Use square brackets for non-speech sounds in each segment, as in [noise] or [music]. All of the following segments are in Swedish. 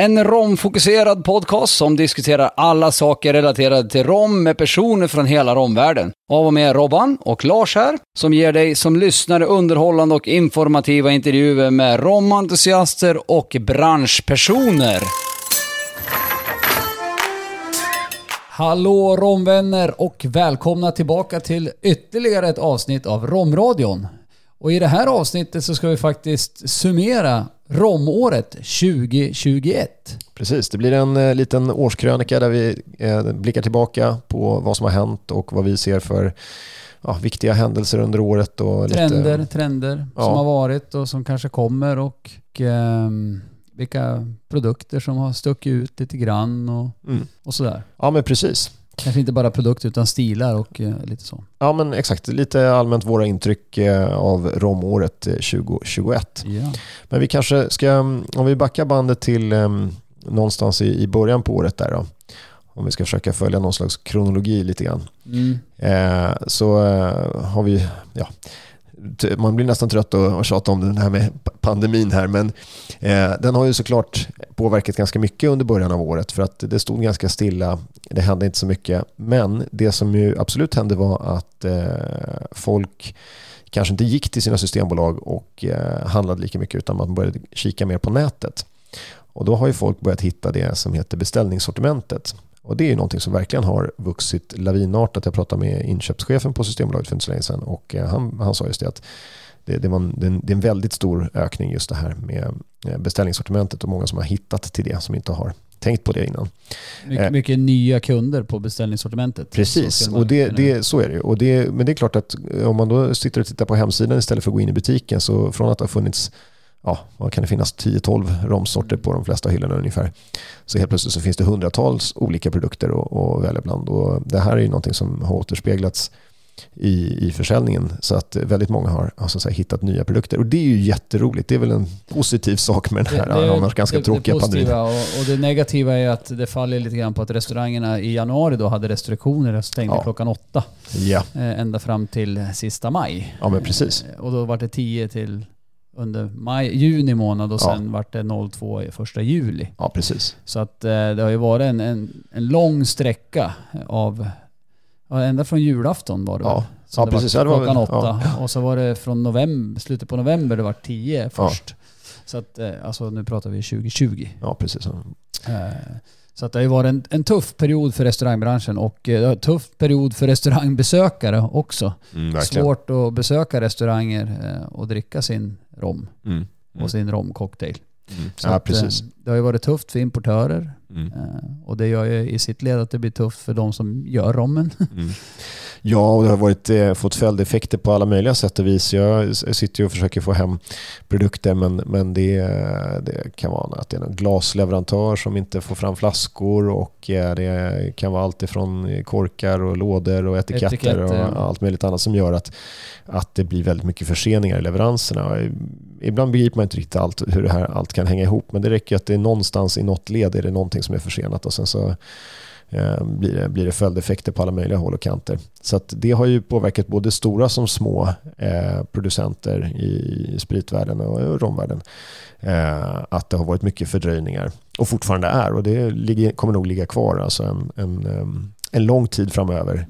En romfokuserad podcast som diskuterar alla saker relaterade till rom med personer från hela romvärlden. Av och med Robban och Lars här, som ger dig som lyssnare underhållande och informativa intervjuer med romentusiaster och branschpersoner. Hallå romvänner och välkomna tillbaka till ytterligare ett avsnitt av Romradion. Och i det här avsnittet så ska vi faktiskt summera romåret 2021. Precis, det blir en eh, liten årskrönika där vi eh, blickar tillbaka på vad som har hänt och vad vi ser för ja, viktiga händelser under året. Och Trender, lite, trender Ja. som har varit och som kanske kommer och ehm, vilka produkter som har stuckit ut lite grann och, Mm. och sådär. Ja men precis. Kanske inte bara produkter utan stilar och eh, lite så. Ja men exakt, lite allmänt våra intryck eh, av romåret eh, 2021. Ja. Men vi kanske ska, mm, om vi backar bandet till um, någonstans i, i början på året där då. Om vi ska försöka följa någon slags kronologi lite grann. Mm. Eh, så eh, har vi, ja, man blir nästan trött att att tjata om den här med pandemin här men eh, den har ju såklart påverkat ganska mycket under början av året för att det stod ganska stilla, det hände inte så mycket. Men det som ju absolut hände var att eh, folk kanske inte gick till sina systembolag och eh, handlade lika mycket utan man började kika mer på nätet. Och då har ju folk börjat hitta det som heter beställningssortimentet. Och det är ju någonting som verkligen har vuxit lavinartat. Jag pratade med inköpschefen på Systembolaget för inte så länge sedan och eh, han, han sa just det att det, det, var en, det är en- väldigt stor ökning just det här med eh, beställningssortimentet och många som har hittat till det som inte har tänkt på det innan. Mycket, Eh. mycket nya kunder på beställningssortimentet. Precis, och det, det, så är det ju. Och det, men det är klart att om man då sitter och tittar på hemsidan istället för att gå in i butiken så från att det har funnits Ja, vad kan det finnas? 10-12 romsorter på de flesta hyllorna ungefär. Så helt plötsligt så finns det hundratals olika produkter att, välja bland. Och det här är ju någonting som har återspeglats i, i försäljningen. Så att väldigt många har, har så säga, hittat nya produkter. Och det är ju jätteroligt. Det är väl en positiv sak med den här annars ganska det, tråkiga det pandemin. och, och det negativa är att det faller lite grann på att restaurangerna i januari då hade restriktioner och stängde Ja. klockan åtta Ja, eh, ända fram till sista maj. ja men precis. Eh, Och då var det 10 till under maj, juni månad och Ja. sen vart det 02 i första juli. Ja, precis. Så att eh, det har ju varit en, en, en lång sträcka av, ja, ända från julafton var det Ja. väl? Så Ja, det precis. Ja, det var klockan åtta. ja. Och så var det från november, slutet på november det var 10 först. Så att, eh, alltså nu pratar vi 2020. Ja, precis. Eh, Så att det har ju varit en, en tuff period för restaurangbranschen och en tuff period för restaurangbesökare också. Mm. Svårt att besöka restauranger och dricka sin rom Mm. och sin romcocktail. Mm. Så Ja, att, eh, precis. Det har ju varit tufft för importörer Mm. eh, och det gör ju i sitt led att det blir tufft för de som gör rommen. [laughs] Ja, och det har varit, eh, fått följdeffekter på alla möjliga sätt och vis. Jag sitter och försöker få hem produkter men, men det, det kan vara att det är någon glasleverantör som inte får fram flaskor och eh, det kan vara allt ifrån korkar och lådor och etiketter, Etiketter, och ja. allt möjligt annat som gör att, att det blir väldigt mycket förseningar i leveranserna. Ibland begriper man inte riktigt allt, hur det här allt kan hänga ihop men det räcker att det är någonstans i något led är det någonting som är försenat och sen så Eh, blir det, blir det följdeffekter på alla möjliga håll och kanter. Så att det har ju påverkat både stora som små eh, producenter i spritvärlden och romvärlden. Eh, att det har varit mycket fördröjningar och fortfarande är och det ligger, kommer nog ligga kvar alltså en, en, en lång tid framöver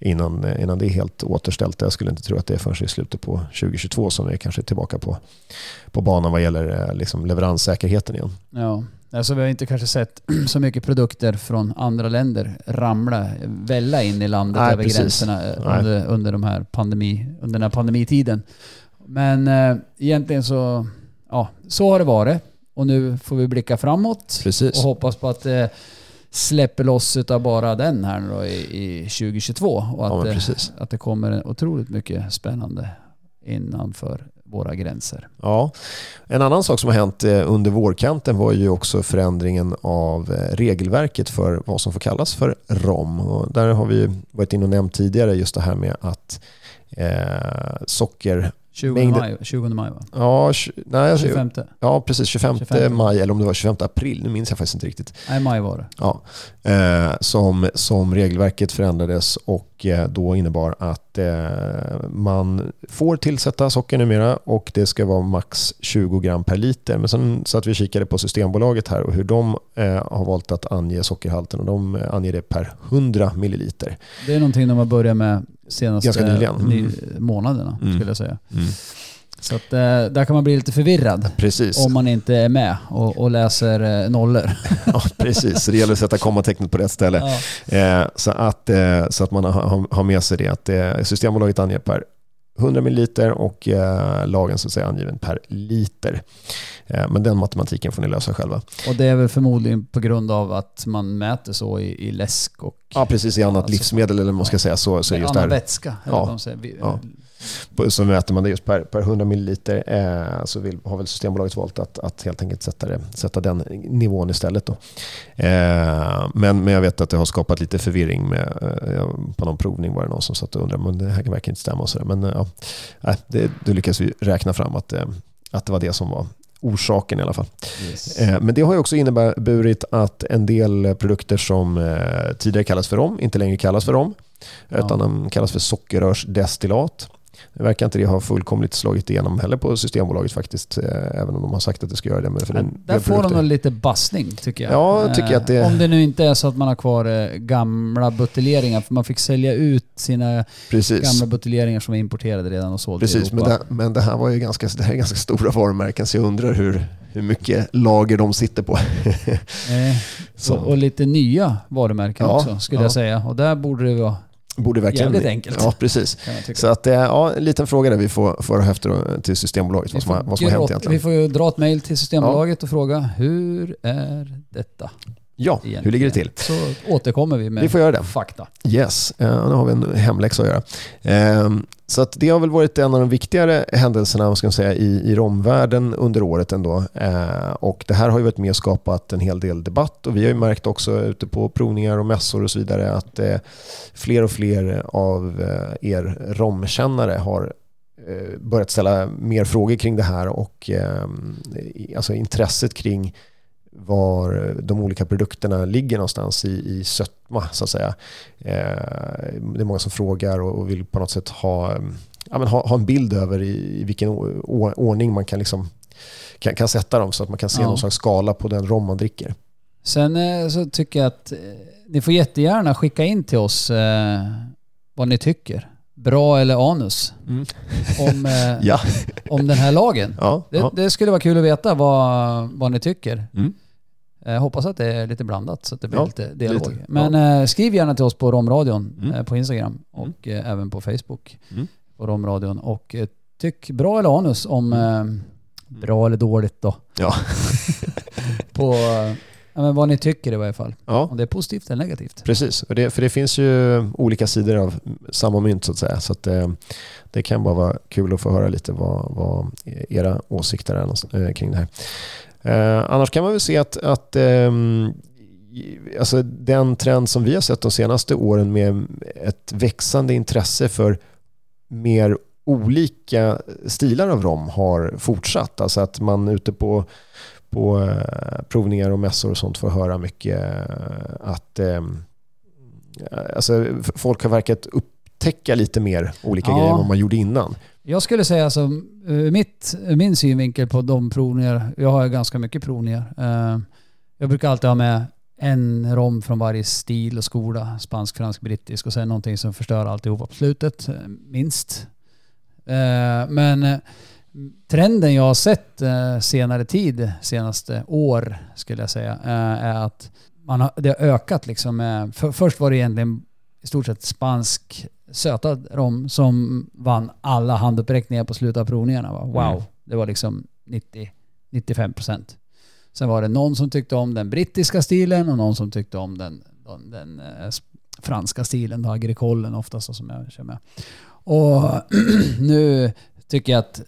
innan, innan det är helt återställt. Jag skulle inte tro att det är förrän i slutet på 2022 som vi kanske är tillbaka på, på banan vad gäller eh, liksom leveranssäkerheten igen. Ja. Alltså vi har inte kanske sett [clears throat] så mycket produkter från andra länder ramla, välla in i landet Nej, över precis. gränserna eh, under, under, de här pandemi, under den här pandemitiden. Men eh, egentligen så, ja, så har det varit. Och nu får vi blicka framåt Precis. och hoppas på att det släpper loss av bara den här nu då i, i 2022 och Ja, att, det, precis. att det kommer otroligt mycket spännande innanför våra gränser. Ja, en annan sak som har hänt eh, under vårkanten var ju också förändringen av eh, regelverket för vad som får kallas för ROM. Och där har vi varit inne och nämnt tidigare just det här med att eh, socker 20 mängden- maj, 20 maj va? Ja, nej, alltså, 25? ja, precis. 25, 25. maj eller om det var 25 april. Nu minns jag faktiskt inte riktigt. Nej, maj var det. Ja, eh, som, som regelverket förändrades och eh, då innebar att eh, man får tillsätta socker numera och det ska vara max 20 gram per liter. Men sen så att vi kikade på Systembolaget här och hur de eh, har valt att ange sockerhalten och de eh, anger det per 100 milliliter. Det är någonting de har börjat med senaste Mm. månaderna Mm. skulle jag säga. Så att, eh, där kan man bli lite förvirrad Precis. om man inte är med och, och läser eh, nollor. [laughs] Ja, precis. Det gäller att sätta kommatecknet på rätt ställe. Ja. Eh, så, att, eh, så att man har, har med sig det. Att eh, Systembolaget anger per 100 milliliter och eh, lagen så att säga angiven per liter. Eh, men den matematiken får ni lösa själva. Och det är väl förmodligen på grund av att man mäter så i, i läsk och Ja, precis. I annat Alltså, livsmedel eller man ska säga så, så just annan där, vätska. Ja. så mäter man det just per, per 100 milliliter. Eh, så vill, har väl Systembolaget valt att, att helt enkelt sätta, det, sätta den nivån istället. Då. Eh, men, men jag vet att det har skapat lite förvirring med, eh, på någon provning var det någon som satt och undrade men det här verkar inte stämma. Och så där. Men eh, ja, nej, det, då lyckades vi räkna fram att, eh, att det var det som var orsaken i alla fall. Yes. Eh, Men det har ju också inneburit att en del produkter som eh, tidigare kallades för rom inte längre kallas för rom. Utan Ja. de kallas för sockerrörsdestillat. Det verkar inte det ha fullkomligt slagit igenom heller på Systembolaget faktiskt. eh, Även om de har sagt att det ska göra det. Men för Ja, den, där får de produkter- nog lite bassning tycker jag. Ja, jag tycker Eh, att det- Om det nu inte är så att man har kvar eh, gamla buteljeringar, för man fick sälja ut sina Precis. gamla buteljeringar som var importerade redan och sålda i Precis, men Europa. det, men det här var ju ganska, det här är ganska stora varumärken så jag undrar hur, hur mycket lager de sitter på. Eh, [laughs] och, och lite nya varumärken Ja, också skulle ja. jag säga. Och där borde det vara, Borde verkligen Jävligt enkelt. Ja, precis. Så att, eh, ja, en liten fråga där vi får, höra då till Systembolaget, vad som, har, vad som har hänt egentligen. vi får ju dra ett mejl till Systembolaget och fråga hur är detta Ja, egentligen? hur ligger det till? Så återkommer vi med Vi får göra det. fakta. Yes, eh, nu har vi en hemläxa att göra. Eh, Så att det har väl varit en av de viktigare händelserna ska man säga, i, i romvärlden under året ändå. Eh, Och det här har ju varit med och skapat en hel del debatt och vi har ju märkt också ute på provningar och mässor och så vidare att eh, fler och fler av er romkännare har börjat ställa mer frågor kring det här och eh, i- alltså intresset kring var de olika produkterna ligger någonstans i, i sötma så att säga. Eh, det är många som frågar och, och vill på något sätt ha, eh, ja, men ha, ha en bild över i, i vilken ordning man kan, liksom, kan, kan sätta dem så att man kan se Ja. någon slags skala på den rom man dricker. Sen eh, så tycker jag att eh, ni får jättegärna skicka in till oss eh, vad ni tycker. Bra eller anus om, [laughs] eh, Ja, om den här lagen. ja, Det, ja. det skulle vara kul att veta vad, vad ni tycker. Mm. Jag hoppas att det är lite blandat så att det blir Ja, lite dialog. lite, Men eh, skriv gärna till oss på Romradion Mm. eh, på Instagram och eh, även på Facebook Mm. på Romradion. Och eh, tyck bra eller anus om eh, bra eller dåligt då. Ja. [laughs] på eh, ja, men vad ni tycker i varje fall. ja. Om det är positivt eller negativt. Precis, det, för det finns ju olika sidor av samma mynt så att säga. Så att, eh, det kan bara vara kul att få höra lite vad, vad era åsikter är eh, kring det här. Eh, annars kan man väl se att, att ehm, i- alltså den trend som vi har sett de senaste åren med ett växande intresse för mer olika stilar av rom har fortsatt. Alltså att man ute på, på eh, provningar och mässor och sånt får höra mycket eh, att eh, alltså, folk har verkat upptäcka lite mer olika Ja. grejer än vad man gjorde innan. Jag skulle säga alltså, eh, mitt, eh, min synvinkel på de provningar, jag har ju ganska mycket provningar. Eh, jag brukar alltid ha med en rom från varje stil och skola, spansk, fransk, brittisk och sen någonting som förstör alltihopa på slutet, minst. Men trenden jag har sett senare tid, senaste år skulle jag säga, är att man har, det har ökat liksom. med- För, först var det egentligen i stort sett spansk sötad rom som vann alla handuppräckningar på slutet av provningarna. Va? Wow, Mm. det var liksom 90, 95 procent. Sen var det någon som tyckte om den brittiska stilen och någon som tyckte om den, den, den eh, franska stilen, då, agrikollen oftast som jag kör med. Och [clears throat] nu tycker jag att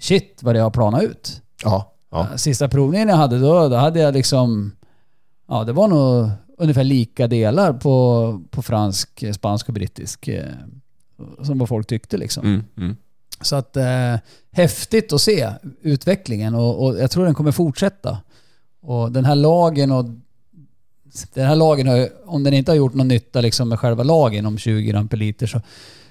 shit vad det har planat ut. Ja, ja. Sista provningen jag hade då, då hade jag liksom, ja det var nog ungefär lika delar på, på fransk, spansk och brittisk. Eh, som vad folk tyckte liksom. Mm, mm. Så att eh, häftigt att se utvecklingen och, och jag tror den kommer fortsätta. Och den här lagen och den här lagen har ju, om den inte har gjort någon nytta liksom med själva lagen om 20 gram per liter så,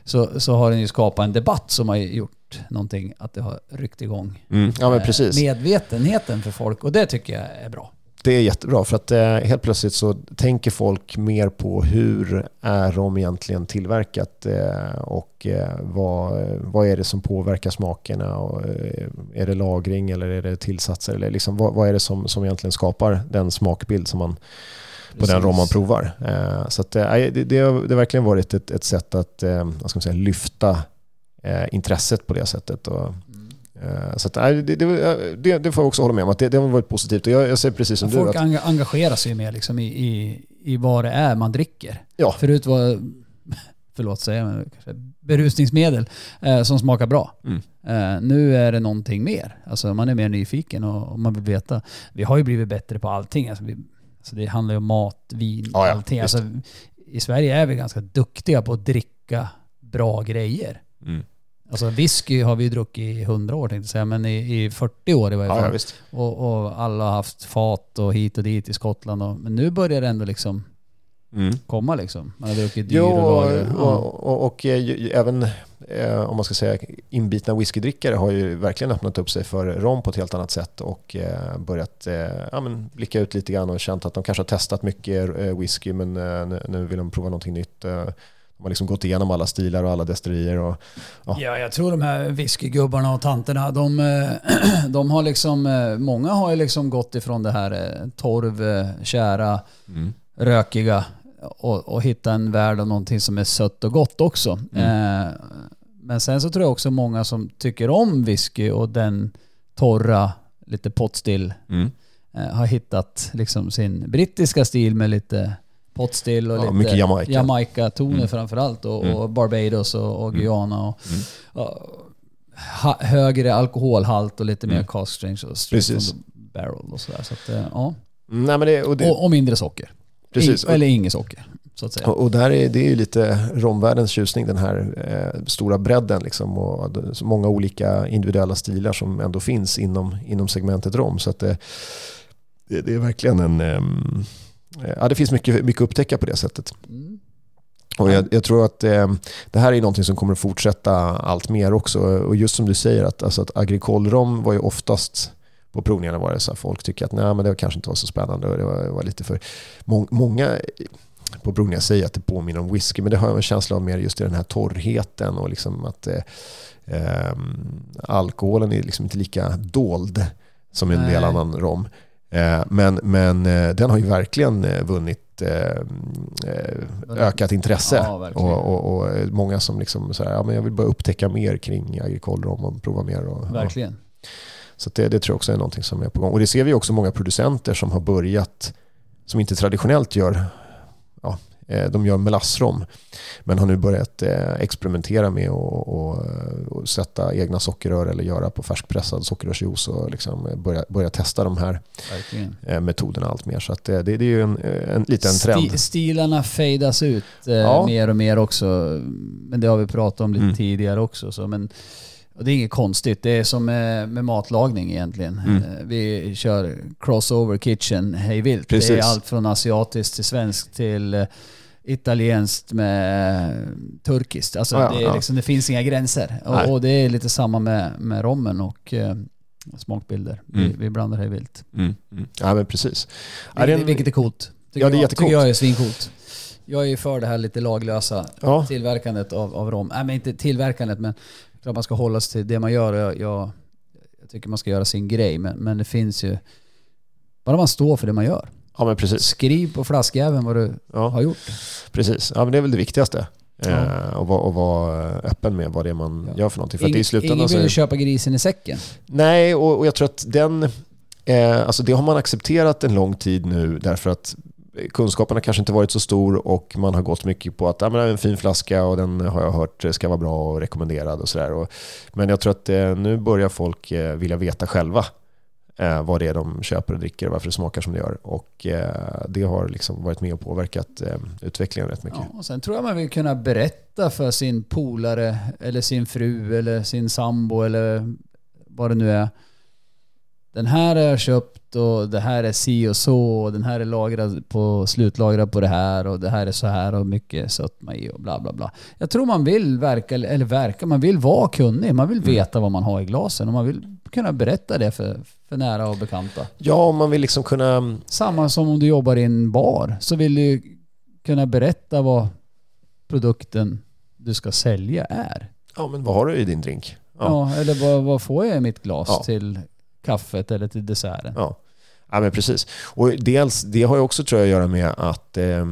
så, så har den ju skapat en debatt som har gjort någonting, att det har ryckt igång Mm. Ja men eh, precis. medvetenheten för folk och det tycker jag är bra. Det är jättebra för att eh, helt plötsligt så tänker folk mer på hur är rom egentligen tillverkat eh, och eh, vad, vad är det som påverkar smakerna och, är det lagring eller är det tillsatser eller liksom, vad, vad är det som, som egentligen skapar den smakbild som man på den rom man provar. Så att, det, det, har, verkligen varit ett, ett sätt att vad ska man säga, lyfta intresset på det sättet. Och, så att, det, det, det, får jag också hålla med om, att det, det har varit positivt. Och jag, jag säger precis som du. Folk Att, engagerar sig mer liksom i, i, i vad det är man dricker. ja, Förut var, [laughs] förlåt säga, men kanske berusningsmedel eh, som smakar bra. Mm. Eh, nu är det någonting mer. Alltså man är mer nyfiken och, och man vill veta. Vi har ju blivit bättre på allting. Alltså, vi, alltså det handlar ju om mat, vin, Ja, ja, allting. Alltså, I Sverige är vi ganska duktiga på att dricka bra grejer. Mm. Alltså whisky har vi ju druckit i 100 år tänkte jag säga, men i, i 40 år i varje fall. ja, visst. och, och alla har haft fat och hit och dit i Skottland. Och, men nu börjar det ändå liksom Mm. komma liksom. Man har druckit dyr Jo, och. Ja. och, och, och eh, ju- även eh, om man ska säga inbitna whiskydrickare har ju verkligen öppnat upp sig för rom på ett helt annat sätt och eh, börjat eh, ja, men blicka ut lite grann och känt att de kanske har testat mycket eh, whisky men eh, nu- nu vill de prova någonting nytt. De har liksom gått igenom alla stilar och alla destillerier. Och, Ja. Ja, jag tror de här whiskygubbarna och tanterna, de, eh, [clears throat] de har liksom, eh, många har ju liksom gått ifrån det här eh, torv, kära, rökiga och, och hitta en värld av någonting som är sött och gott också. Eh, men sen så tror jag också många som tycker om whisky och den torra, lite potstill, Mm. eh, har hittat liksom sin brittiska stil med lite potstill och Ja, lite mycket Jamaica. Jamaica-toner Mm. framförallt och, Mm. och Barbados och, och Mm. Guyana och, Mm. och ha, högre alkoholhalt och lite mer Mm. cask strength och Precis. from the barrel och sådär. Så att, eh, ja. Nej, men det, och, det, och, och mindre socker. precis. In, eller inget socker, så att säga. Och, och där är, det är ju lite romvärldens tjusning, den här eh, stora bredden liksom, och så många olika individuella stilar som ändå finns inom, inom segmentet rom. Så att det, det, det är verkligen en... eh, ja, det finns mycket, mycket att upptäcka på det sättet. Mm. Och jag, jag tror att eh, det här är någonting som kommer att fortsätta allt mer också. Och just som du säger, att, alltså att agricol-rom var ju oftast på provningarna var det så här, folk tycker att nej, men det kanske inte var så spännande och det var, det var lite för... Må, många på provningar säger att det påminner om whisky, men det har jag en känsla av mer just i den här torrheten och liksom att eh, ehm, alkoholen är liksom inte lika dold som en del Nej. annan rom. Eh, men men eh, den har ju verkligen eh, vunnit ökat intresse. Ja, och, och, och många som liksom så här, ja, men jag vill bara upptäcka mer kring agricol-rom och prova mer. Och, ja. Verkligen. Så att det, det tror jag också är någonting som är på gång. Och det ser vi också många producenter som har börjat, som inte traditionellt gör, ja, de gör melassrom, men har nu börjat eh, experimentera med att sätta egna sockerrör eller göra på färskpressad sockerrörsjuice och liksom eh, börja, börja testa de här Verkligen. eh, metoderna allt mer. Så det, det, är ju en, en liten trend. Sti- stilarna fejdas ut eh, Ja. mer och mer också. Men det har vi pratat om lite Mm. tidigare också. Så, men, och det är inget konstigt. Det är som med, med matlagning egentligen. Mm. Eh, Vi kör crossover kitchen hej vilt. Det Precis. är allt från asiatiskt till svenskt till eh, italienskt med eh, turkiskt. Alltså Ja, det, ja. liksom, det finns inga gränser. Och, och det är lite samma med, med rommen och eh, smakbilder. Vi, Mm. vi blandar hej vilt. Mm. Mm. Ja men precis. Ja, det Vilket, är coolt. Tycker Ja, det är jag, jättecoolt. tycker jag är svincoolt. Jag är ju för det här lite laglösa Ja, tillverkandet av, av rom. Nej men inte tillverkandet men klart man ska hålla sig till det man gör. Jag, jag, jag tycker man ska göra sin grej men, men det finns ju... Bara man står för det man gör. ja men precis. Skriv på flaskjäveln vad du Ja. har gjort. Precis, ja, men det är väl det viktigaste. Ja. Eh, och, vara, och vara öppen med vad det är man Ja. gör för någonting. För att det är i Ingen, slutändan ingen vill ju köpa grisen i säcken. Nej, och, och jag tror att den... Eh, alltså det har man accepterat en lång tid nu därför att kunskapen har kanske inte varit så stor och man har gått mycket på att ja, men det är en fin flaska och den har jag hört ska vara bra och rekommenderad och sådär. Men jag tror att eh, nu börjar folk eh, vilja veta själva eh, vad det är de köper och dricker och varför det smakar som det gör. Och eh, det har liksom varit med och påverkat eh, utvecklingen rätt mycket. Ja, och sen tror jag man vill kunna berätta för sin polare eller sin fru eller sin sambo eller vad det nu är. Den här har jag köpt och det här är si och så och den här är lagrad på, slutlagrad på det här och det här är så här och mycket sötma i och bla bla bla. Jag tror man vill verka, eller verka, man vill vara kunnig. Man vill veta vad man har i glasen och man vill kunna berätta det för, för nära och bekanta. Ja, om man vill liksom kunna... Samma som om du jobbar i en bar så vill du kunna berätta vad produkten du ska sälja är. Ja, men vad har du i din drink? Ja, eller vad, vad får jag i mitt glas Ja. till kaffet eller till desserten? Ja, ja men precis. Och dels, det har ju också tror jag att göra med att eh,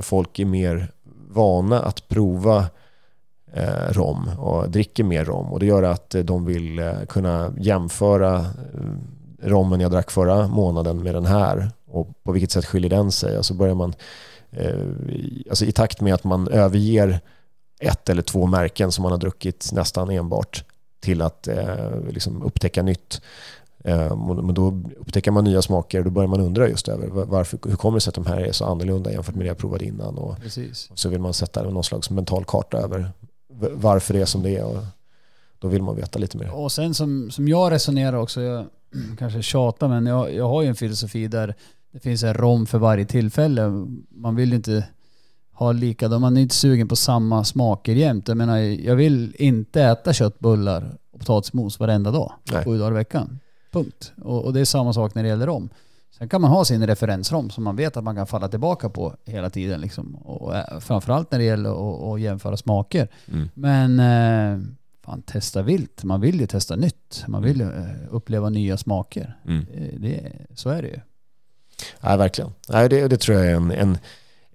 folk är mer vana att prova eh, rom och dricker mer rom. Och det gör att de vill eh, kunna jämföra eh, rommen jag drack förra månaden med den här. Och på vilket sätt skiljer den sig? Alltså börjar man, eh, alltså i takt med att man överger ett eller två märken som man har druckit nästan enbart till att eh, liksom upptäcka nytt Eh, Men då upptäcker man nya smaker och då börjar man undra just över var- varför, hur kommer det sig att de här är så annorlunda jämfört med det jag provade innan. Och Precis. så vill man sätta någon slags mental karta över varför det är som det är. Och då vill man veta lite mer. Och sen som, som jag resonerar också, jag [clears throat] kanske tjatar men jag, jag har ju en filosofi där det finns en rom för varje tillfälle. Man vill ju inte ha likadant, man är inte sugen på samma smaker jämt. Jag menar, jag vill inte äta köttbullar och potatismos varenda dag, Nej. sju dagar i veckan. Punkt. Och, och det är samma sak när det gäller rom. Sen kan man ha sin referensrom som man vet att man kan falla tillbaka på hela tiden. Liksom. Och, eh, framförallt när det gäller att, jämföra smaker. Mm. Men eh, fan, testa vilt. Man vill ju testa nytt. Man vill ju eh, uppleva nya smaker. Mm. Det, det, så är det ju. Ja, verkligen. Nej, det, det tror jag är en, en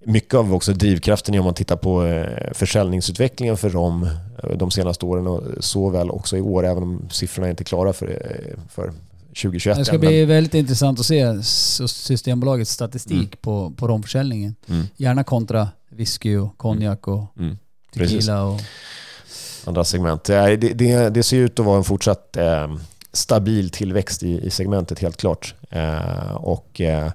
mycket av också drivkraften om man tittar på eh, försäljningsutvecklingen för rom eh, de senaste åren och såväl också i år, även om siffrorna är inte klara för, eh, för 2021 Det ska bli väldigt intressant att se Systembolagets statistik Mm. på, på men, mm, Gärna kontra whisky och konjak och mm, precis. tequila. Och, andra segment. Det, det, det ser ut att vara en fortsatt eh, stabil tillväxt i, i segmentet helt klart. Eh, och eh,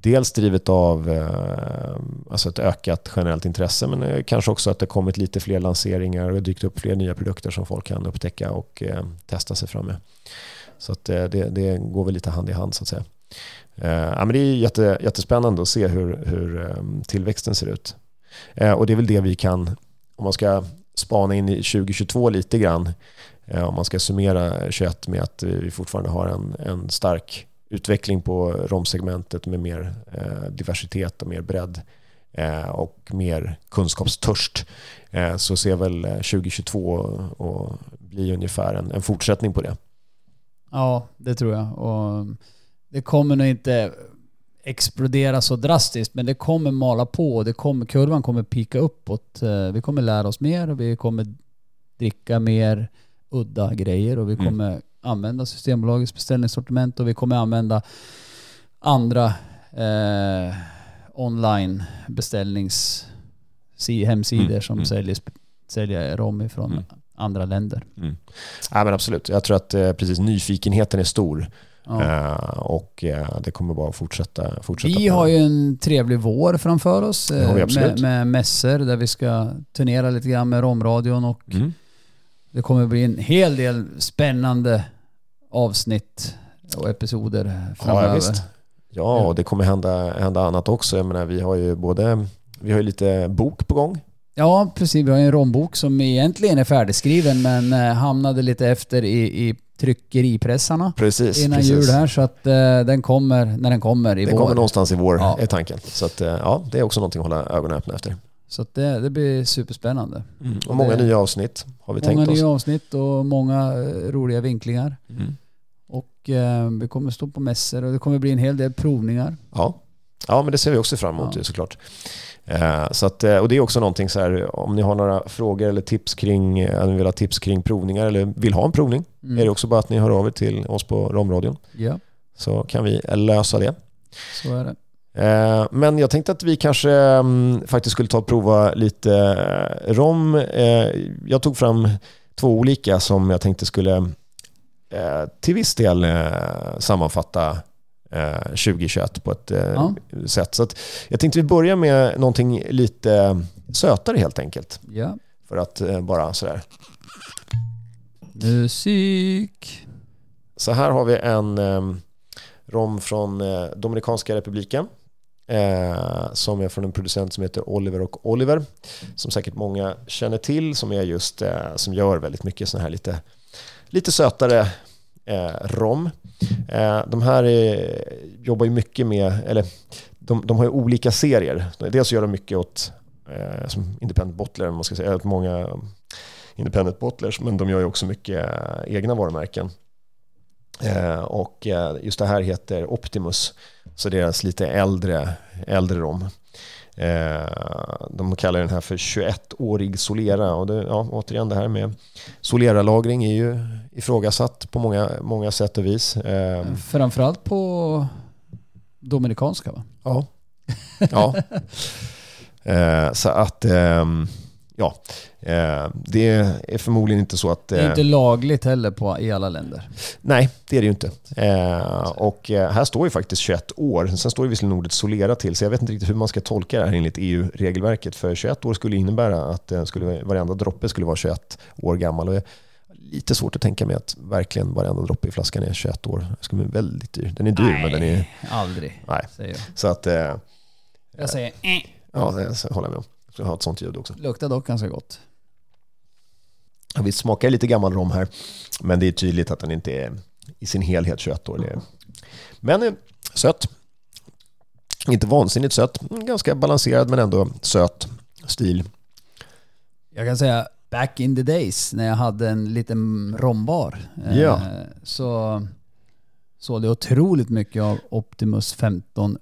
dels drivet av eh, alltså ett ökat generellt intresse men eh, kanske också att det kommit lite fler lanseringar och dykt upp fler nya produkter som folk kan upptäcka och eh, testa sig fram med. Så att, eh, det, det går väl lite hand i hand så att säga. Eh, ja, men det är jätte, jättespännande att se hur, hur eh, tillväxten ser ut. Eh, och det är väl det vi kan, om man ska spana in i 2022 lite grann, eh, om man ska summera 21 med att eh, vi fortfarande har en, en stark utveckling på romsegmentet med mer eh, diversitet och mer bredd eh, och mer kunskapstörst eh, så ser väl eh, 2022 och, bli ungefär en, en fortsättning på det. ja, det tror jag. Och det kommer nog inte explodera så drastiskt men det kommer mala på. Det kommer, kurvan kommer pika uppåt. Vi kommer lära oss mer och vi kommer dricka mer udda grejer och vi Mm. Använda Systembolagets beställningssortiment och vi kommer använda andra eh, online beställnings si- hemsidor Mm, som mm. säljer, säljer rom ifrån Mm. andra länder. Ja, men absolut, jag tror att eh, precis nyfikenheten är stor Ja. eh, och eh, det kommer bara fortsätta, fortsätta. Vi har ju en trevlig vår framför oss eh, med, med mässor där vi ska turnera lite grann med romradion och Mm. det kommer bli en hel del spännande avsnitt och episoder framöver. Ja, visst. Ja, och det kommer hända, hända annat också. Jag menar, vi har ju både vi har ju lite bok på gång. Ja, precis. Vi har en rombok som egentligen är färdigskriven men eh, hamnade lite efter i, i tryckeripressarna Precis. innan precis. jul här så att eh, den kommer när den kommer i Det vår. kommer någonstans i vår, Ja. är tanken. Så att, eh, ja, det är också någonting att hålla ögonen öppna efter. Så att det, det blir superspännande. Och många det- nya avsnitt har vi Många tänkt oss. nya avsnitt och många eh, roliga vinklingar. Mm. Och eh, vi kommer stå på mässor och det kommer bli en hel del provningar. Ja. ja, men det ser vi också fram emot Ja. såklart. Eh, så att, eh, och det är också någonting så här, om ni har några frågor eller tips kring, eh, eller vill ha tips kring provningar eller vill ha en provning, Mm. är det också bara att ni hör av er till oss på Romradion Ja, så kan vi lösa det. så är det. Eh, Men jag tänkte att vi kanske mm, faktiskt skulle ta och prova lite rom. Jag tog fram två olika som jag tänkte skulle till viss del eh, sammanfatta eh, 2021 på ett eh, Ja. sätt. Så jag tänkte vi börjar med någonting lite sötare helt enkelt. Ja. För att eh, bara sådär. Musik. Så här har vi en eh, rom från eh, Dominikanska republiken. Eh, som är från en producent som heter Oliver och Oliver. Som säkert många känner till. Som är just, eh, som gör väldigt mycket sådana här lite, lite sötare eh, rom. Eh, de här är, jobbar ju mycket med, eller de, de har ju olika serier. Dels gör de mycket åt eh, som independent bottler, man ska säga, åt många um, independent bottlers, men de gör ju också mycket eh, egna varumärken. Eh, och eh, just det här heter Optimus, så deras lite äldre, äldre rom. Eh, de kallar den här för 21-årig Solera och det, ja, återigen det här med Solera-lagring är ju ifrågasatt på många, många sätt och vis. Eh, Framförallt på Dominikanska va? Ja. ja. [laughs] Eh, så att, ehm, ja. Eh, det är förmodligen inte så att... Det är eh, inte lagligt heller på, i alla länder. Nej, det är det ju inte. Eh, och här står ju faktiskt 21 år. Sen står ju visserligen ordet solera till, så jag vet inte riktigt hur man ska tolka det här enligt EU-regelverket. För 21 år skulle innebära att skulle, varenda droppe skulle vara 21 år gammal. Och lite svårt att tänka mig att verkligen varenda droppe i flaskan är 21 år. Det skulle bli väldigt dyr. Den är dyr, men den är... aldrig. Nej. Så att... Jag säger eh. ja, det håller jag med om. Ha ett sånt ljud också. Luktar dock ganska gott. Vi smakar lite gammal rom här, men det är tydligt att den inte är i sin helhet 21 år. Är- Men eh, söt. Inte vansinnigt söt. Ganska balanserad men ändå söt stil. Jag kan säga back in the days när jag hade en liten rombar. eh, Ja. Så sålde jag otroligt mycket av Optimus 15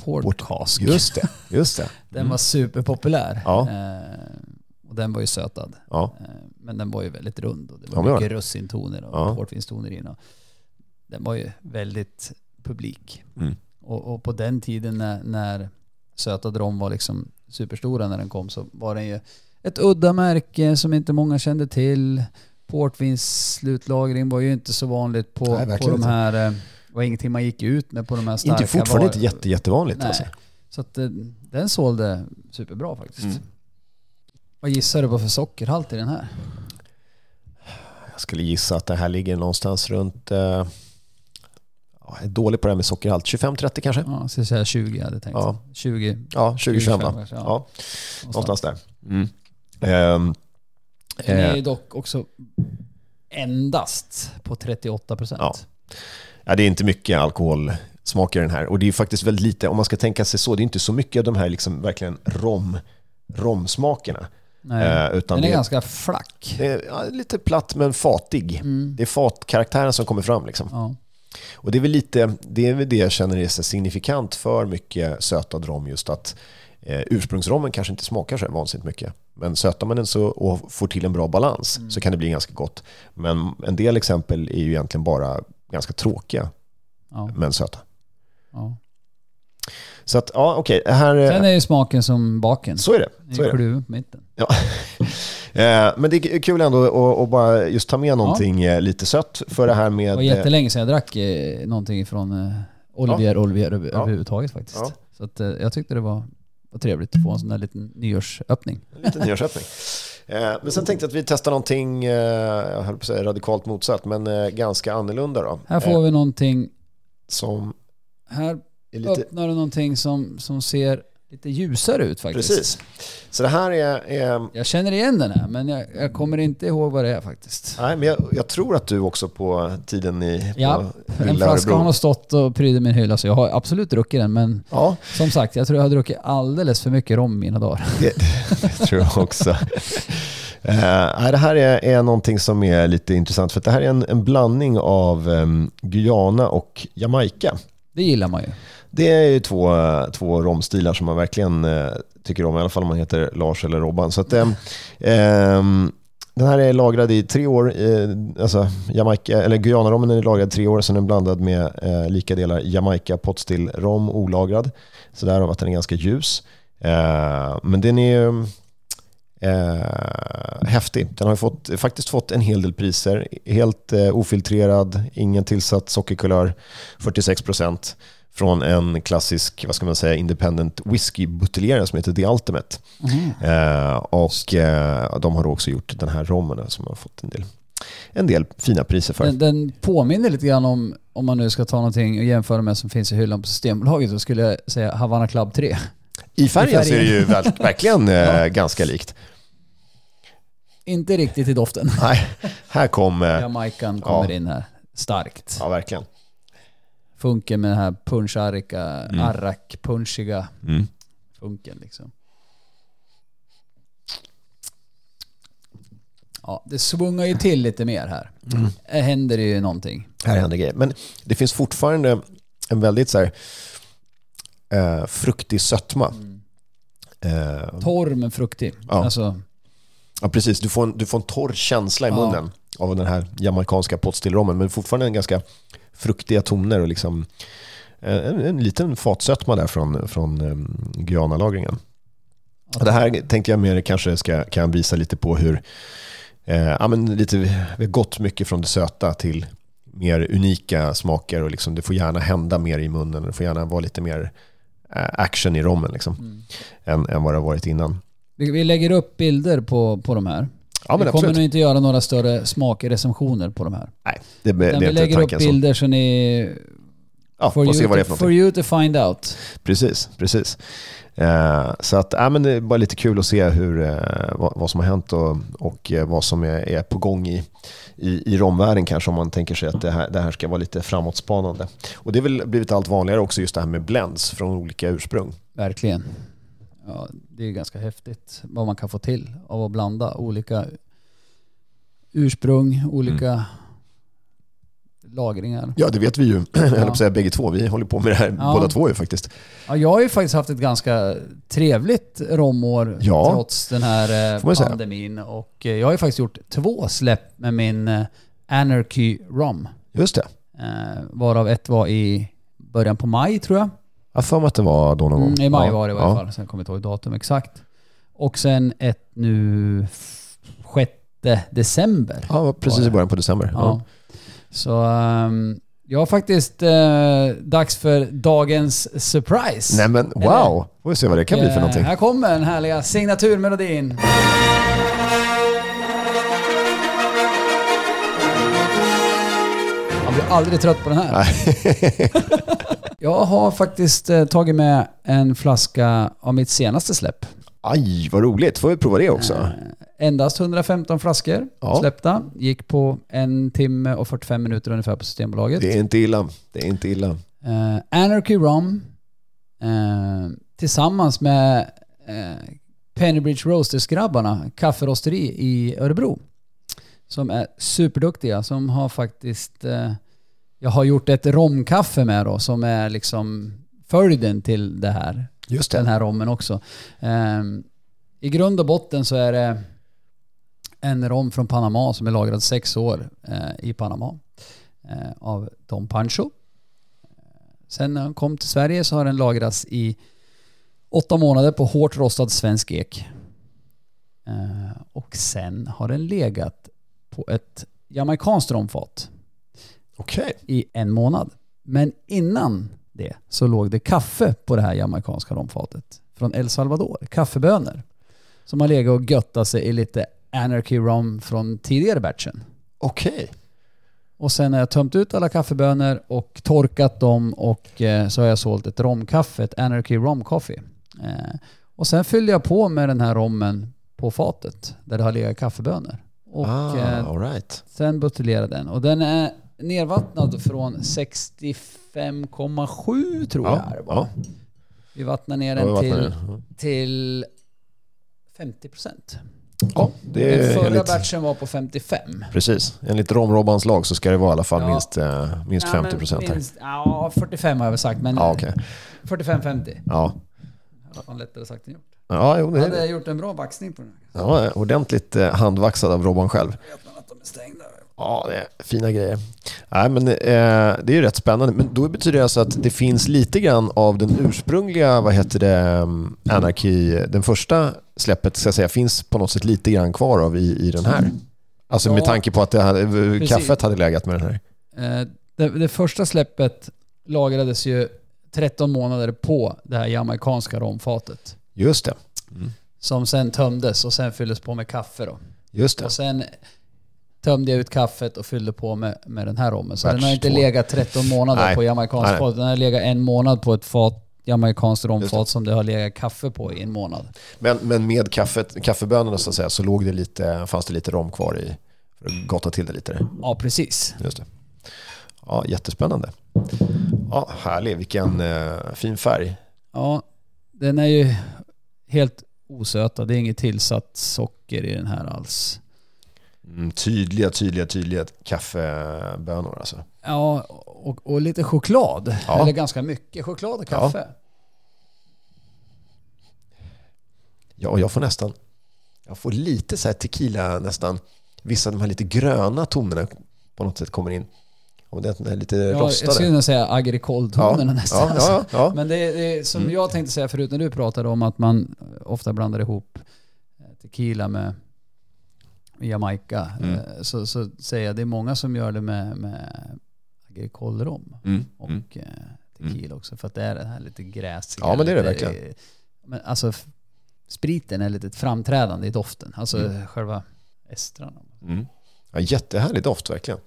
Portcask. Just det. Just det. [laughs] Den var superpopulär. Ja. Eh, och den var ju sötad. Ja. Eh, men den var ju väldigt rund och det Ja, var var mycket russintoner och Ja. portvinstoner i den. Den var ju väldigt publik. Mm. Och, och på den tiden när, när sötad rom var liksom superstora när den kom så var den ju ett udda märke som inte många kände till. Portvins slutlagring var ju inte så vanligt på, Nej, på de här, eh, var ingenting man gick ut med på de här starka Inte fortfarande var- inte jätte, jättevanligt. Nej. Alltså. Så att eh, den sålde superbra faktiskt. Mm. Vad gissar du på för sockerhalt i den här? Jag skulle gissa att det här ligger någonstans runt... Eh, ja, jag är dålig på det här med sockerhalt. 25-30 kanske? Ja, jag ska säga 20 jag hade tänkt. Ja. 20. Ja, 25 va? ja. Ja, någonstans. där. Mm. Ehm, Den är eh, ju dock också endast på 38 procent. Ja. Ja, det är inte mycket alkoholsmak i den här. Och det är faktiskt väldigt lite, om man ska tänka sig så, det är inte så mycket av de här liksom verkligen rom, romsmakerna. Nej. Eh, utan den är det, ganska flack. det är ja, lite platt men fatig. Mm. Det är fatkaraktären som kommer fram. Liksom. Ja. Och det är väl lite, det är väl det jag känner är signifikant för mycket sötad rom, just att eh, ursprungsrommen kanske inte smakar så vansinnigt mycket. Men sötar man den så, och får till en bra balans Mm. så kan det bli ganska gott. Men en del exempel är ju egentligen bara ganska tråkiga, Ja. men söta. Ja. Så att, ja okej, här... Sen är ju smaken som baken. Så är det. Så är det. på mitten. Ja. [laughs] Eh, Men det är kul ändå att- bara just ta med någonting eh, lite sött för det här med... Det var eh, jättelänge sedan jag drack eh, någonting från eh, Olivier Olivier Ja. överhuvudtaget faktiskt. Ja. Så att, eh, jag tyckte det var, var trevligt att få en sån där liten nyårsöppning. En liten nyårsöppning. [laughs] Eh, Men sen tänkte jag att vi testar någonting, eh, jag höll på att säga radikalt motsatt, men eh, ganska annorlunda då. Här får vi någonting, Som här är lite... öppnar du någonting som, som ser lite ljusare ut faktiskt. Precis. Så det här är... är Jag känner igen den här men jag, jag kommer inte ihåg vad det är faktiskt. nej, men jag, jag tror att du också på tiden i på Ja, En flaska har nog stått och prydde min hylla så jag har absolut druckit den men Ja, som sagt jag tror jag har druckit alldeles för mycket rom mina dagar. det, det tror jag också. Nej, det här är, är någonting som är lite intressant för det här är en, en blandning av um, Guyana och Jamaica. Det gillar man ju. Det är ju två, två romstilar som man verkligen eh, tycker om, i alla fall om man heter Lars eller Robban. Så att, eh, ehm, den här är lagrad i tre år, eh, alltså Jamaica, eller Guyana-rommen är lagrad i tre år, sen är den blandad med eh, lika delar Jamaica potstill rom olagrad. Så därav att den är ganska ljus. Eh, men den är ju eh, häftig. Den har ju fått, faktiskt fått en hel del priser. Helt eh, ofiltrerad, ingen tillsatt sockerkulör, 46 procent från en klassisk, vad ska man säga, independent whiskybuteljerare som heter The Ultimate. Eh, och eh, de har också gjort den här rommen som har fått en del, en del fina priser för. Den, den påminner lite grann om, om man nu ska ta någonting och jämföra med som finns i hyllan på Systembolaget, så skulle jag säga Havana Club 3. I färgen i så är det ju ver- verkligen [laughs] eh, ganska likt. Inte riktigt i doften. Nej, här kom... Eh, Jamaican kommer Ja. in här starkt. ja, verkligen. Funken med den här puncharika, Mm. arrak-punchiga Mm. funken liksom. Ja, det svungar ju till lite mer här. Mm. Här händer det ju någonting. Här händer grejer. Men det finns fortfarande en väldigt så här, eh, fruktig sötma. Eh, Torr men fruktig. Ja. Alltså, ja, precis. Du får, en, du får en torr känsla i Ja. munnen av den här jamaicanska potstillrommen. Men fortfarande en ganska fruktiga toner och liksom eh, en, en liten fatsötma där från, från um, Guyana-lagringen. att- Det här tänkte jag mer kanske ska, kan visa lite på hur eh, ja, men lite, vi har gått mycket från det söta till mer unika smaker och liksom, det får gärna hända mer i munnen. Det får gärna vara lite mer eh, action i rommen liksom, Mm. än, än vad det har varit innan. Vi, vi lägger upp bilder på, på de här. Ja, vi kommer absolut. nog inte göra några större smakrecensioner på de här. Nej, det, det, är vi lägger upp tanken så. bilder så ni... Ja, For får se vad det är för for you to find out. Precis, precis. Eh, så att, ja, men det är bara lite kul att se hur, eh, vad, vad som har hänt och, och eh, vad som är, är på gång i, i, i romvärlden kanske om man tänker sig att det här, det här ska vara lite framåtspanande. Och det är väl blivit allt vanligare också just det här med blends från olika ursprung. Verkligen. Ja, det är ganska häftigt vad man kan få till av att blanda olika ursprung, olika Mm. lagringar. Ja, det vet vi ju, [clears throat] jag på att säga bägge två. Vi håller på med det här Ja. båda två ju faktiskt. Ja, jag har ju faktiskt haft ett ganska trevligt romår Ja, trots den här eh, pandemin. Och eh, jag har ju faktiskt gjort två släpp med min eh, Anarchy Rom. Just det. Varav ett var i början på maj tror jag. Jag för mig att det var då någon gång. Mm, I maj Ja, var det i varje ja. fall. Sen kommer jag inte ihåg datum exakt. Och sen ett nu 6 december. Ja, precis i början på december. Ja. Så ehm, jag har faktiskt eh, dags för dagens surprise. Nej men Eller- wow, får vi se vad det kan bli för Eh, någonting. Här kommer den härliga signaturmelodin. Blir aldrig trött på den här. [laughs] Jag har faktiskt eh, tagit med en flaska av mitt senaste släpp. Aj, vad roligt. Får vi prova det också? Eh, endast 115 flaskor Ja. släppta. Gick på en timme och 45 minuter ungefär på Systembolaget. Det är inte illa. Det är inte illa. Eh, Anarchy Rum eh, tillsammans med eh, Pennybridge Roasters-grabbarna, kafferosteri i Örebro. Som är superduktiga, som har faktiskt... Eh, jag har gjort ett romkaffe med då, som är liksom följden till det här. Just Den det. här rommen också. Eh, I grund och botten så är det en rom från Panama som är lagrad sex år eh, i Panama. Eh, av Don Pancho. Sen när han kom till Sverige så har den lagrats i åtta månader på hårt rostad svensk ek. Eh, och sen har den legat på ett jamaikanskt romfat Okej. i en månad. Men innan det så låg det kaffe på det här jamaicanska romfatet från El Salvador. Kaffebönor. Som har legat och göttat sig i lite Anarchy Rom från tidigare batchen. Okej. Och sen har jag tömt ut alla kaffebönor och torkat dem och eh, så har jag sålt ett romkaffe, ett Anarchy Rom Coffee. Eh, och sen fyllde jag på med den här rommen på fatet där det har legat kaffebönor. Och ah, eh, all right. sen buteljerade den. Och den är nervattnad från 65,7 tror Ja, jag det var. ja. Vi vattnar ner Ja, den vattnar till, till 50 procent. Ja, det Den är förra enligt, batchen var på 55. precis. Enligt Romrobbans lag så ska det vara i alla fall Ja. minst, eh, minst Ja, 50 men procent här. Ja, 45 har jag väl sagt, men Ja, okej. 45-50. Ja. Det var fan lättare sagt än gjort. Ja, jo, Jag det hade är gjort en bra vaxning på den. ja, ordentligt eh, handvaxad av Robban själv. Vet man att de är stängda? Ja, det är fina grejer. Nej, men, eh, det är ju rätt spännande. Men då betyder det alltså att det finns lite grann av den ursprungliga, vad heter det, um, Anarchy, den första släppet, ska jag säga, finns på något sätt lite grann kvar av i, i den här. Alltså Ja, med tanke på att det hade, precis. kaffet hade legat med den här. Eh, det, det första släppet lagrades ju 13 månader på det här jamaicanska romfatet. Just det. Som sen tömdes och sen fylldes på med kaffe då. Just det. Och sen tömde jag ut kaffet och fyllde på med, med den här rommen. Så Batch den har inte två. legat 13 månader Nej. på jamaicanskt Nej. fat. Den har legat en månad på ett fat jamaicanskt romfat som det har legat kaffe på i en månad. Men, men med kaffet, kaffebönorna så att säga, så låg det lite, fanns det lite rom kvar i, för att gotta till det lite. Ja, precis. Just det. Ja, jättespännande. Ja, härlig. Vilken eh, fin färg. Ja, den är ju helt osötad. Det är inget tillsatt socker i den här alls. Mm, tydliga, tydliga, tydliga kaffebönor alltså. Ja, och, och lite choklad. Ja. Eller ganska mycket choklad och kaffe. Ja, och jag får nästan, jag får lite så här tequila nästan, vissa av de här lite gröna tonerna på något sätt kommer in. Och det är lite Ja, jag rostade. skulle nog säga agricole-tonerna nästan. ja, ja, ja. Men det är, det är som Mm. jag tänkte säga förut när du pratade om att man ofta blandar ihop tequila med Jamaica. Mm. eh, Så, så säger jag det är många som gör det med, med agricole-rom Mm, och mm. eh, tequila också. För att det är det här lite gräsiga. Ja, men det är det lite, verkligen. Men alltså spriten är lite framträdande i doften. Alltså Mm. själva estrarna. Mm. Ja, jättehärlig doft verkligen.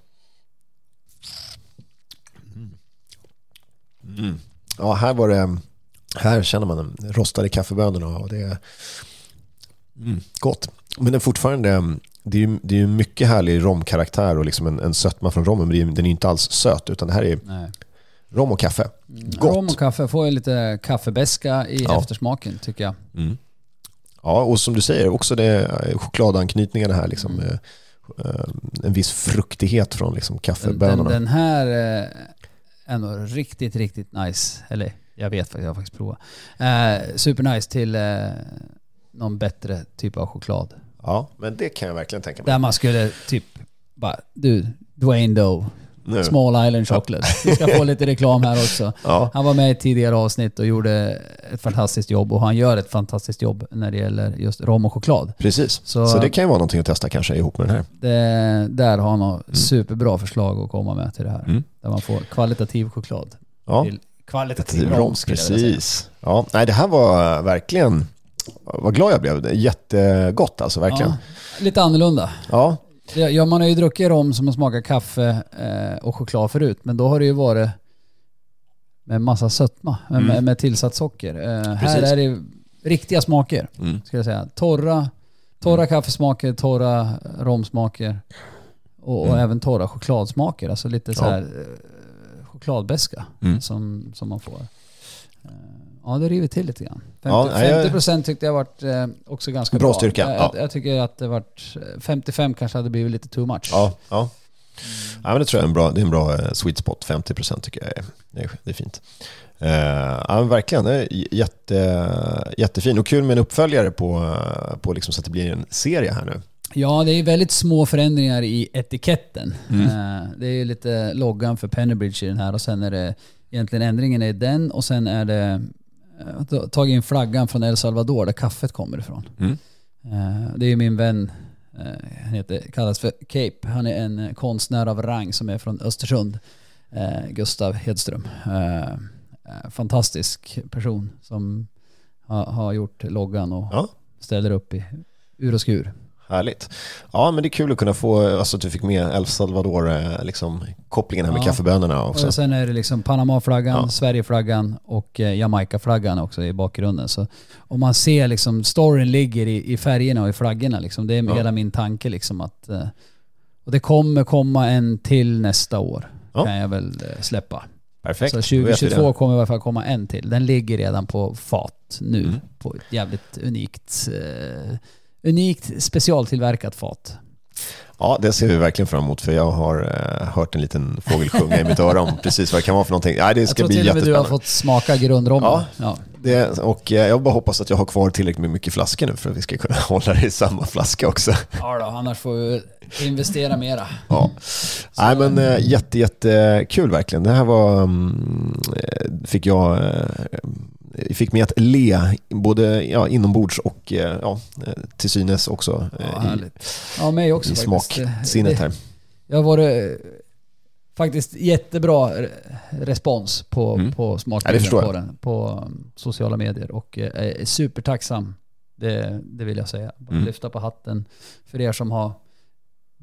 Mm. Ja, här var det... Här känner man de rostade kaffebönorna och det är mm, gott. Men den är fortfarande... Det är ju det är mycket härlig romkaraktär och liksom en, en sötma från rommen. Men är, den är ju inte alls söt utan det här är Nej. rom och kaffe. Gott. Mm. Rom och kaffe får ju lite kaffebäska i Ja. eftersmaken tycker jag. Mm. Ja, och som du säger, också det eh, chokladanknytningarna här. Liksom, Mm. eh, eh, en viss fruktighet från liksom, kaffebönorna. den, den här är nog riktigt, riktigt nice. Eller jag vet faktiskt, jag har faktiskt provat. Eh, supernice till eh, någon bättre typ av choklad. Ja, men det kan jag verkligen tänka mig. Där man skulle typ bara, du, Dwayne Doe, Nu. Small Island Chocolate. Vi ska få lite reklam här också. [laughs] Ja, Han var med i ett tidigare avsnitt och gjorde ett fantastiskt jobb och han gör ett fantastiskt jobb när det gäller just rom och choklad. precis. Så, Så- det kan ju vara någonting att testa kanske ihop med den här. Det, där har han något superbra förslag att komma med till det här. Mm. Där man får kvalitativ choklad. Ja, Till kvalitativ Till rom rom, skulle jag vilja säga. precis. Ja, nej, det här var verkligen... Vad glad jag blev. Jättegott alltså, verkligen. Ja, lite annorlunda. Ja, Ja, ja, man har ju druckit rom som har smakat kaffe eh, och choklad förut, men då har det ju varit med massa sötma, Mm. med, med tillsatt socker. Eh, här är det riktiga smaker, Mm. ska jag säga. Torra, torra kaffesmaker, torra romsmaker och, och Mm. även torra chokladsmaker. Alltså lite så Ja. här eh, chokladbeska Mm. som, som man får. Eh, Ja, det river till lite grann. 50, Ja, nej, jag- 50% tyckte jag varit eh, också ganska Bra bra. styrka, Jag, ja. jag, jag tycker att det varit eh, 55 kanske hade blivit lite too much. ja, ja. ja men det tror jag är en bra, det är en bra eh, sweet spot. 50% tycker jag är, det är, fint. Eh, ja, men verkligen. Det är jätte, jättefin och kul med en uppföljare på, eh, på liksom så att det blir en serie här nu. Ja, det är väldigt små förändringar i etiketten. Mm. Eh, Det är lite loggan för Pennybridge i den här och sen är det egentligen ändringen är den och sen är det eh, tagit in flaggan från El Salvador där kaffet kommer ifrån. Mm. Eh, Det är min vän, eh, han heter, kallas för Cape. Han är en eh, konstnär av rang som är från Östersund. Eh, Gustav Hedström. Eh, eh, Fantastisk person som har, har gjort loggan och Ja. ställer upp i ur och skur. Härligt. Ja, men det är kul att kunna få, alltså att du fick med El Salvador, eh, liksom kopplingen här med Ja. kaffebönorna också. Och sen är det liksom Panama-flaggan, Ja. Sverigeflaggan och eh, Jamaica-flaggan också i bakgrunden. Så om man ser liksom storyn ligger i, i färgerna och i flaggorna liksom. Det är Ja. hela min tanke liksom att... eh, Och det kommer komma en till nästa år. Ja. Kan jag väl släppa. Perfekt. Så då vet vi 2022 det. kommer i alla fall komma en till. Den ligger redan på fat nu. Mm. På ett jävligt unikt, eh, unikt specialtillverkat fat. Ja, det ser vi verkligen fram emot för jag har eh, hört en liten fågel sjunga i mitt öra om [laughs] precis vad det kan vara för någonting. Ja, det Jag ska tror bli till och med du har fått smaka grundrommen. Ja. Ja. Det, och eh, jag bara hoppas att jag har kvar tillräckligt med mycket flaskor nu för att vi ska kunna [laughs] hålla det i samma flaska också. Ja då, annars får vi investera mera. Ja. Nej men eh, jätte, jätte kul verkligen. Det här var, mm, fick jag, fick mig att le både ja, inombords och eh, ja, eh, till synes också Ja, eh, i. Ja, mig också i smaksinnet här. Jag varit faktiskt jättebra re- respons på, Mm. på Ja, smakbilden förstår på den på um, sociala medier och är supertacksam. Det, det vill jag säga. Mm. lyfta på hatten för er som har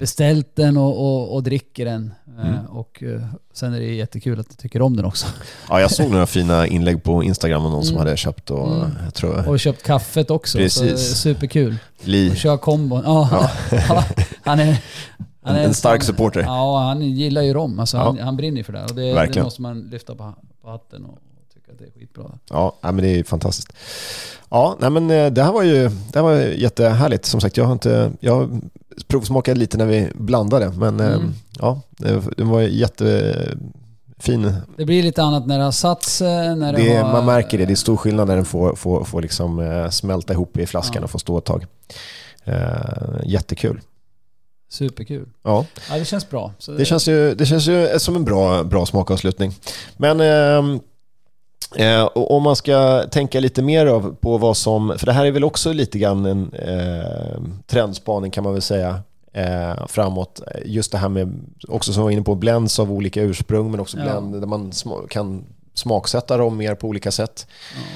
beställt den och, och, och dricker den. Eh, Mm. Och eh, sen är det jättekul att ni tycker om den också. [laughs] Ja, jag såg några fina inlägg på Instagram av någon som Mm. hade köpt och Mm. jag tror Och köpt kaffet också. Precis. Superkul. Li, Och kör kombon. Ja, [laughs] ja. han är... Han är en stark supporter. Ja, han gillar ju rom. Alltså, han, Ja. han brinner ju för det. Och det, det Verkligen. måste man lyfta på, på hatten och tycka att det är skitbra. Ja, men det är fantastiskt. Ja, nej, men eh, det här var ju det här var jättehärligt. Som sagt, jag har inte... Jag provsmakade lite när vi blandade, men eh, Mm. ja, det, det var jättefin. Det blir lite annat när det har satt sig. När det Det, har, man märker det, det är stor skillnad när den får, får, får liksom eh, smälta ihop i flaskan Ja. och få stå ett tag. Eh, jättekul. Superkul. Ja, Ja, det känns bra. Så det känns ju, det känns ju som en bra, bra smakavslutning. Men ehm, eh, och om man ska tänka lite mer av på vad som, för det här är väl också lite grann en eh, trendspaning kan man väl säga eh, framåt. Just det här med, också som jag var inne på, blends av olika ursprung men också Ja. blend där man sma- kan smaksätta dem mer på olika sätt.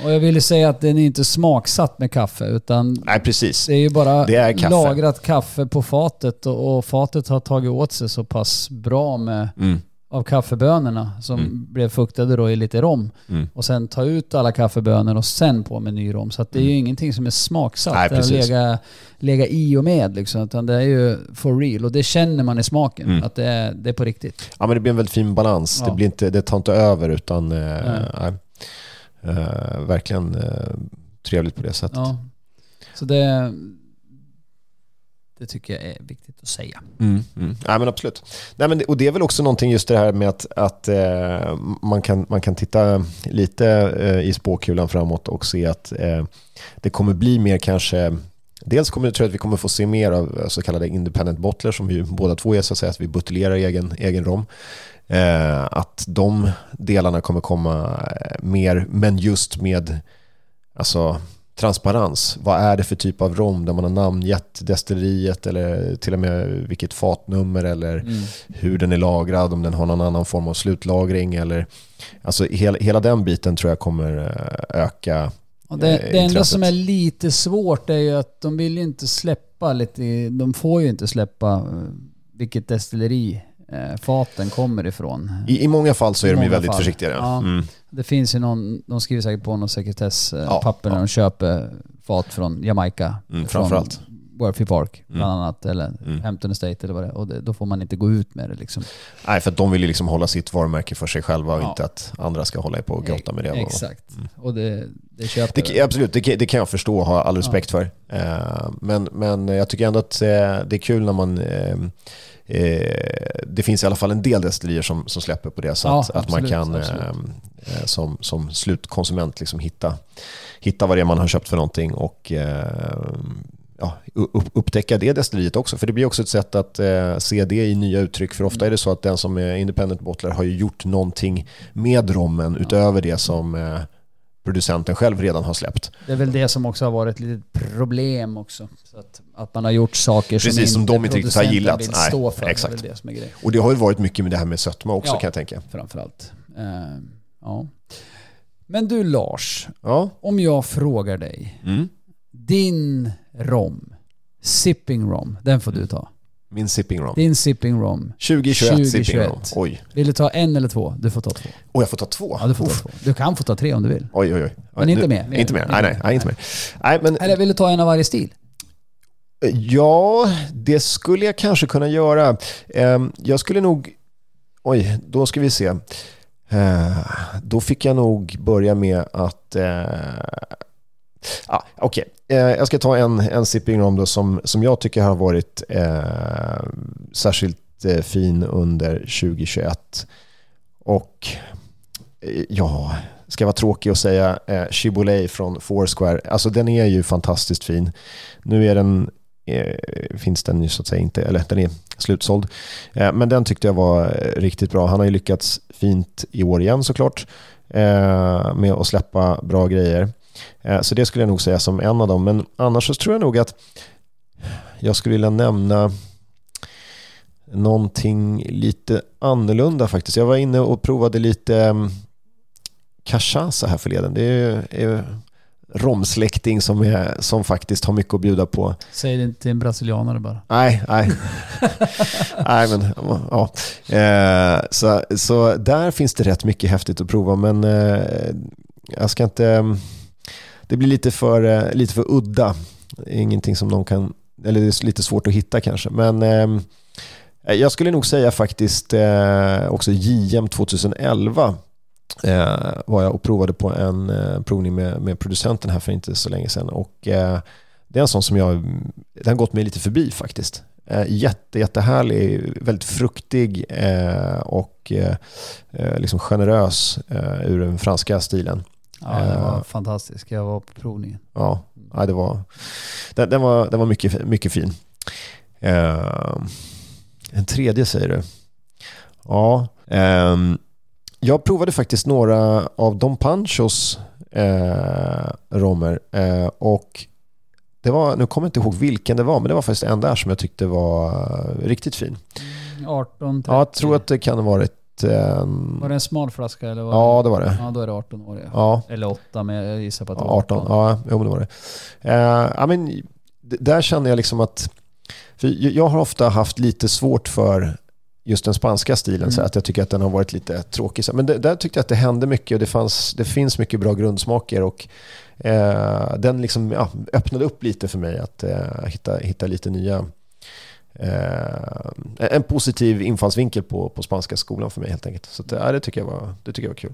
Och jag ville säga att den är inte smaksatt med kaffe utan Nej, precis. det är ju bara är kaffe. lagrat kaffe på fatet och, och fatet har tagit åt sig så pass bra med, Mm. Av kaffebönorna som Mm. blev fuktade då i lite rom. Mm. Och sen ta ut alla kaffebönor och sen på med ny rom. Så att det är ju ingenting som är smaksatt. Mm. Nej, precis. lega, lega i och med liksom. Utan det är ju for real. Och det känner man i smaken. Mm. Att det är, det är på riktigt. Ja, men det blir en väldigt fin balans. Ja. Det, blir inte, det tar inte över utan eh, nej. Eh, verkligen eh, trevligt på det sättet. Ja. Så det, det tycker jag är viktigt att säga. Mm, mm. Nej, men absolut. Nej, men det, och det är väl också någonting just det här med att, att eh, man, kan, man kan titta lite eh, i spåkulan framåt och se att eh, det kommer bli mer kanske Dels kommer tror jag att vi kommer få se mer av eh, så kallade independent bottler som vi båda två är så att säga, att vi buteljerar egen, egen rom. Eh, att de delarna kommer komma eh, mer, men just med alltså, transparens. Vad är det för typ av rom där man har namngett destilleriet eller till och med vilket fatnummer eller Mm. hur den är lagrad, om den har någon annan form av slutlagring eller alltså hela, hela den biten tror jag kommer eh, öka. Och det, eh, det enda som är lite svårt är ju att de vill ju inte släppa lite, de får ju inte släppa eh, vilket destilleri faten kommer ifrån. I, I många fall så är I de ju väldigt fall. försiktiga. Ja. Mm. Det finns ju någon, de skriver säkert på någon sekretesspapper Ja, papper när ja. de köper fat från Jamaica. Mm, från framförallt. Worthy Park bland Mm. annat, eller Mm. Hampton Estate eller vad det är. Och det, då får man inte gå ut med det liksom. Nej, för att de vill ju liksom hålla sitt varumärke för sig själva och Ja. inte att andra ska hålla på och grotta med det. och- Exakt. Mm. Och det, det köper Det, absolut, det, kan- det kan jag förstå och ha all respekt för. Eh, men, men jag tycker ändå att eh, det är kul när man... Eh, det finns i alla fall en del destillerier som, som släpper på det så Ja, att, att man absolut, kan absolut. eh, som, som slutkonsument liksom hitta, hitta vad det är man har köpt för någonting och eh, ja, upp, upptäcka det destilleriet också. För det blir också ett sätt att eh, se det i nya uttryck. För ofta är det så att den som är independent bottler har ju gjort någonting med rommen utöver det som eh, producenten själv redan har släppt. Det är väl det som också har varit ett litet problem också. Så att, att man har gjort saker som, Precis, som inte de inte riktigt har gillat. vill Nej, stå för. exakt. Det det som. Och det har ju varit mycket med det här med sötma också Ja. kan jag tänka. Framförallt. Eh, ja. Men du Lars, Ja. om jag frågar dig. Mm. Din rom, sipping rom, den får Mm. du ta. Min sipping rom. Din sipping rom. 2021 sipping 2021. rom. Oj. Vill du ta en eller två? Du får ta två. Och jag får ta två? Ja, du får Uff. ta två. Du kan få ta tre om du vill. Oj, oj, oj. Men inte nu- mer. Inte mer. Nej, nej, nej, inte mer. Nej, men Eller vill du ta en av varje stil? ja, det skulle jag kanske kunna göra. Ehm, Jag skulle nog... Oj, då ska vi se. Eh, Då fick jag nog börja med att... Ja, Okej, Eh, jag ska ta en, en sipping rom då som, som jag tycker har varit eh, särskilt eh, fin under 2021. Och eh, ja, ska vara tråkig och säga eh, Chibolet från Foursquare. Alltså den är ju fantastiskt fin. Nu är den, eh, finns den ju så att säga inte, eller den är slutsåld. Eh, men den tyckte jag var eh, riktigt bra. Han har ju lyckats fint i år igen såklart eh, med att släppa bra grejer. Eh, så det skulle jag nog säga som en av dem. Men annars så tror jag nog att jag skulle vilja nämna någonting lite annorlunda faktiskt. Jag var inne och provade lite um, cachaça här förleden. Det är, är romsläkting som, är, som faktiskt har mycket att bjuda på. Säg det inte till en brasilianare bara. Nej, nej. [laughs] nej men, ja. Eh, så, så där finns det rätt mycket häftigt att prova men eh, jag ska inte... Det blir lite för, eh, lite för udda. Ingenting som de kan... Eller det är lite svårt att hitta kanske. Men ehm, eh, jag skulle nog säga faktiskt eh, också JM 2011 eh, var jag och provade på en eh, provning med, med producenten här för inte så länge sedan. Och, eh, det är en sån som jag, den har gått mig lite förbi faktiskt. Eh, jätte, jättehärlig, väldigt fruktig eh, och eh, eh liksom generös eh, ur den franska stilen. Ja, det var fantastiskt. Jag var på provningen. Ja, det var, den, den var, den var mycket, mycket fin. En tredje säger du? Ja. Um, jag provade faktiskt några av Dom Panchos eh, romer eh, och det var, nu kommer jag inte ihåg vilken det var, men det var faktiskt en där som jag tyckte var riktigt fin. 18, 30. Ja, jag tror att det kan ha varit... Um... Var det en smal flaska? Eller var ja, det var det. Ja, då är det 18 år. Ja. ja. Eller 8, men jag gissar på att det var 18. 18. Ja, jo, men det var det. Uh, ja, men, där känner jag liksom att... Jag har ofta haft lite svårt för just den spanska stilen, mm. så att jag tycker att den har varit lite tråkig. Men det, där tyckte jag att det hände mycket och det, fanns, det finns mycket bra grundsmaker. Och, eh, den liksom, ja, öppnade upp lite för mig att eh, hitta, hitta lite nya en positiv infallsvinkel på, på spanska skolan för mig helt enkelt. Så det, ja, det, tycker jag var, det tycker jag var kul.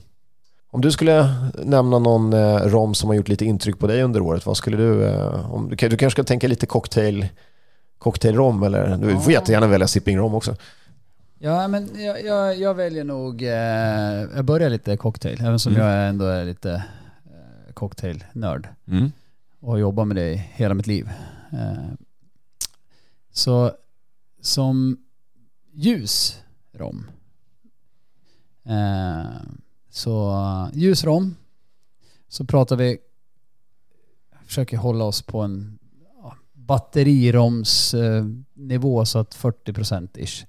Om du skulle nämna någon eh, rom som har gjort lite intryck på dig under året, vad skulle du... Eh, om, du, du kanske ska tänka lite cocktail, cocktailrom eller du får jättegärna välja sipping rom också. Ja, men jag, jag, jag väljer nog... Eh, jag börjar lite cocktail, även som mm. jag ändå är lite eh, cocktailnörd. Mm. Och har jobbat med det hela mitt liv. Eh, så som ljus rom. Eh, så ljus rom. Så pratar vi... Försöker hålla oss på en ja, batteriromsnivå så att 40% ish.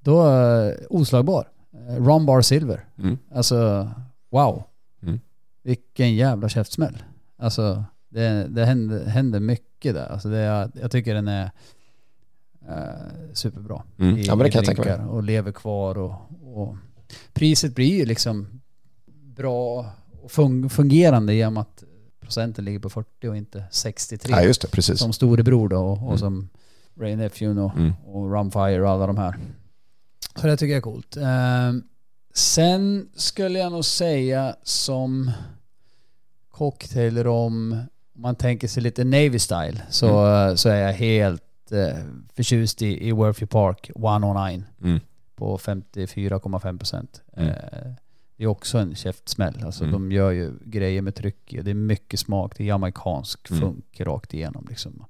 Då, uh, oslagbar. Uh, Ron Bar Silver. Mm. Alltså, wow. Mm. Vilken jävla käftsmäll. Alltså, det, det händer, händer mycket där. Alltså det, jag tycker den är uh, superbra. Mm. I, ja, men det kan jag tänka mig. Och lever kvar och, och, priset blir ju liksom bra och fungerande genom att procenten ligger på 40 och inte 63. Ja, just det, precis. Som storebror då och, och mm. som Ray Nephew och, mm. och Rumfire och alla de här. Så det tycker jag är coolt. Eh, sen skulle jag nog säga som cocktailrom, om man tänker sig lite Navy style, så, mm. så är jag helt eh, förtjust i, i Worthy Park 109 mm. på 54,5 procent. Mm. Eh, det är också en käftsmäll. Alltså mm. de gör ju grejer med tryck. Det är mycket smak. Det är jamaicansk mm. funk rakt igenom liksom.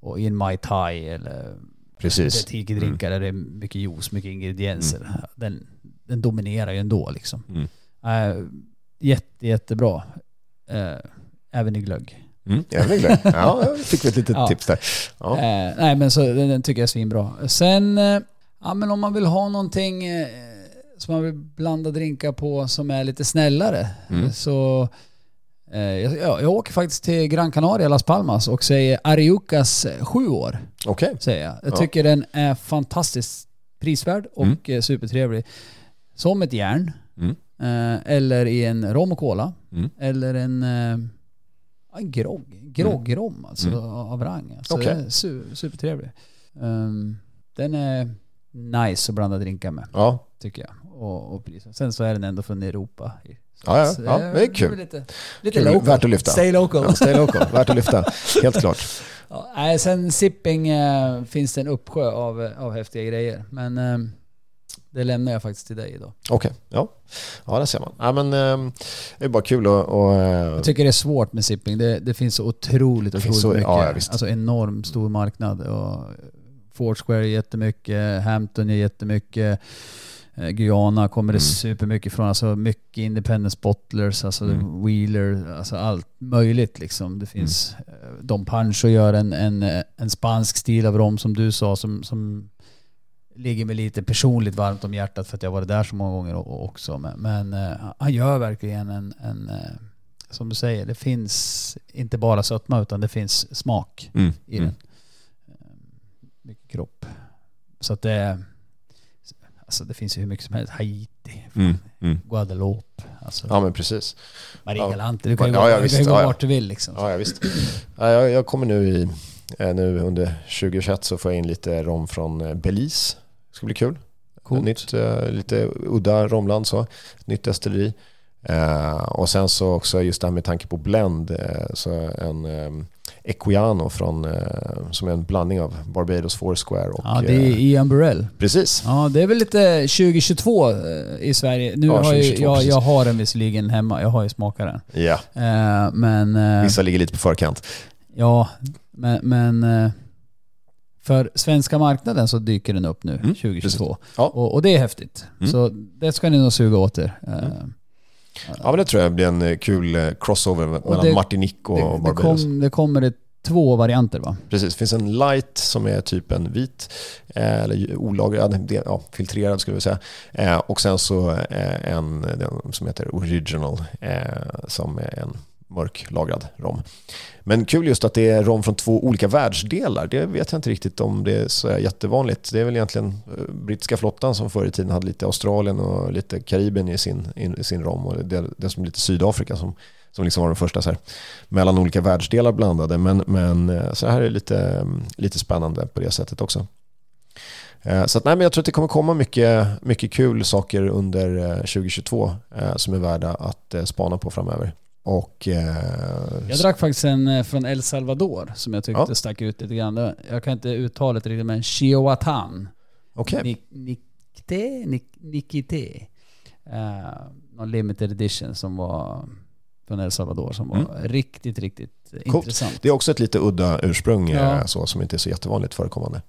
Och i en Mai Tai eller Precis. Tiki-drinkar mm. där det är mycket juice, mycket ingredienser. Mm. Den, den dominerar ju ändå liksom. Mm. Äh, jätte, jättebra. Äh, även i glögg. Mm. Ja, jag fick ett litet ja. tips där. Ja. Äh, nej men så den, den, tycker jag är svinbra. Sen, äh, ja men om man vill ha någonting äh, som man vill blanda drinkar på som är lite snällare mm. så Eh, jag, jag, åker faktiskt till Gran Canaria, Las Palmas och säger Ariucas eh, sju år. Okej. Okay. Säger jag. Jag tycker den är fantastiskt prisvärd och mm. Eh, supertrevlig. Som ett järn. Mm. eller i en rom och cola. Mm. Eller en, en grogg. Groggrom alltså mm. av rang. Alltså, okay. su, supertrevlig. Um, den är nice att blanda drinkar med. Ja. Tycker jag. Och, och Sen så är den ändå från Europa. Ja, ja, ja, det är kul. Lite, lite kul. Local. Värt att lyfta. Stay local. Ja, stay local. Värt att lyfta. Helt klart. [laughs] Ja, sen sipping äh, finns det en uppsjö av, av häftiga grejer. Men äh, Det lämnar jag faktiskt till dig idag. Okej, ja. Ja, där ser man. Ja, men, eh, det är bara kul att... Och, eh, Jag tycker det är svårt med sipping. Det, det finns så otroligt, finns otroligt så- mycket. ja, alltså enormt stor marknad. Och Foursquare är jättemycket, Hampton är jättemycket. Eh, Guyana kommer det Mm. supermycket från. Alltså mycket independence bottlers, alltså Mm. wheeler, alltså allt möjligt liksom. Det finns... eh, Dom Pancho gör en, en, en spansk stil av rom som du sa som, som ligger mig lite personligt varmt om hjärtat för att jag varit där så många gånger också. Men, men eh, han gör verkligen en, en eh, som du säger, det finns inte bara sötma utan det finns smak mm, i mm. den. Eh, Mycket kropp. Så att det... Alltså det finns ju hur mycket som helst. Haiti, Mm, mm. Guadeloupe, alltså Ja, men precis. Maria ja. Galante. Du kan ju Ja, gå, ja, du visst. kan gå Ja, vart du vill liksom. Ja, ja visst. Ja, jag, jag kommer nu i... Nu under 2021 så får jag in lite rom från Belize. Ska bli kul. Coolt. Nytt, eh, lite udda romland så. Nytt destilleri. Eh, och sen så också just det här med tanke på blend. Eh, så en eh, Equiano från, som är en blandning av Barbados Foursquare och... Ja, det är Ian Burrell. precis. Ja, det är väl lite 2022 eh, i Sverige. Nu Ja, har ju, 2022, jag, jag har den visserligen hemma. Jag har ju smakat den. Ja, men... vissa ligger lite på förkant. Ja, men... men för svenska marknaden så dyker den upp nu, Mm, 2022. Ja. Och, och det är häftigt. Mm. Så det ska ni nog suga åt er. Eh, Ja, men det tror jag blir en eh, kul eh, crossover mellan det- Martinique och det, det, Barbados. kom, det kommer det två varianter va? Precis, det finns en light som är typ en vit, eller olagrad, ja, filtrerad skulle vi säga. Eh, och sen så en den som heter original eh, som är en mörklagrad rom. Men kul just att det är rom från två olika världsdelar. Det vet jag inte riktigt om det är så jättevanligt. Det är väl egentligen eh, brittiska flottan som förr i tiden hade lite Australien och lite Karibien i sin, i sin rom och det, det som lite Sydafrika som, som liksom var den första så här, mellan olika världsdelar blandade. Men, men eh, så här är lite, mm, lite spännande på det sättet också. Eh, så att, nej, men jag tror att det kommer komma mycket, mycket kul saker under 2022 som är värda att spana på framöver. Och, eh, Jag drack faktiskt en eh, från El Salvador som jag tyckte Ja. stack ut lite grann. Jag kan inte uttalet riktigt men Chihuatan. Okej, Nik- Nikte? Nik- Nikite. Uh, någon limited edition som var från El Salvador som var Mm. riktigt, riktigt intressant. det är också ett lite udda ursprung eh, Ja. så, som inte är så jättevanligt förekommande.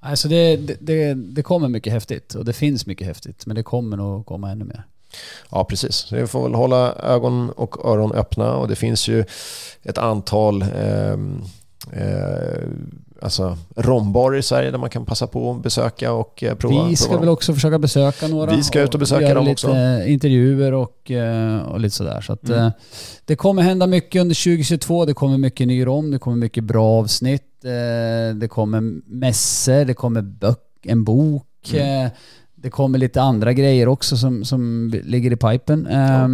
Alltså det, det, det, det kommer mycket häftigt och det finns mycket häftigt men det kommer nog komma ännu mer. Ja, precis. Så vi får väl hålla ögon och öron öppna och det finns ju ett antal ehm, eh, alltså rombarer i Sverige där man kan passa på att besöka och eh, prova. Vi ska prova väl dem. också försöka besöka några. Vi ska ut och besöka göra dem lite också. intervjuer och, eh, och lite sådär. Så att, Mm. eh, det kommer hända mycket under 2022. Det kommer mycket ny rom, det kommer mycket bra avsnitt. eh, Det kommer mässor, det kommer bök, en bok. Mm. Det kommer lite andra grejer också som, som ligger i pipen. Ja.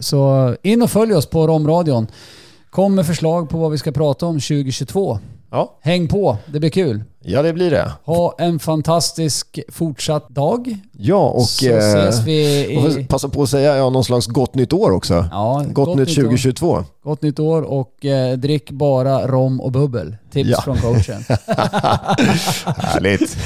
Så in och följ oss på Romradion. Kom med förslag på vad vi ska prata om 2022. Ja, Häng på, det blir kul. ja, det blir det. Ha en fantastisk fortsatt dag. Ja, och så eh, ses vi i... passa på att säga ja, någon slags gott nytt år också. Ja, Gott, nytt år. 2022. Gott nytt år och eh, drick bara rom och bubbel. Tips Ja. från coachen. [laughs] Härligt.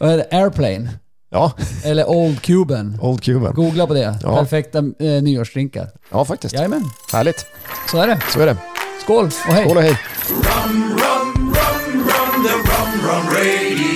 [laughs] Airplane. Ja, Eller Old Cuban. Old Cuban. Googla på det. Ja. Perfekta eh, nyårsdrinkar. Ja, faktiskt. Jajamän, Härligt. så är det. Så är det. Skål och hej! Skål och hej! Rum, rum, rum, rum, the rum, rum radio.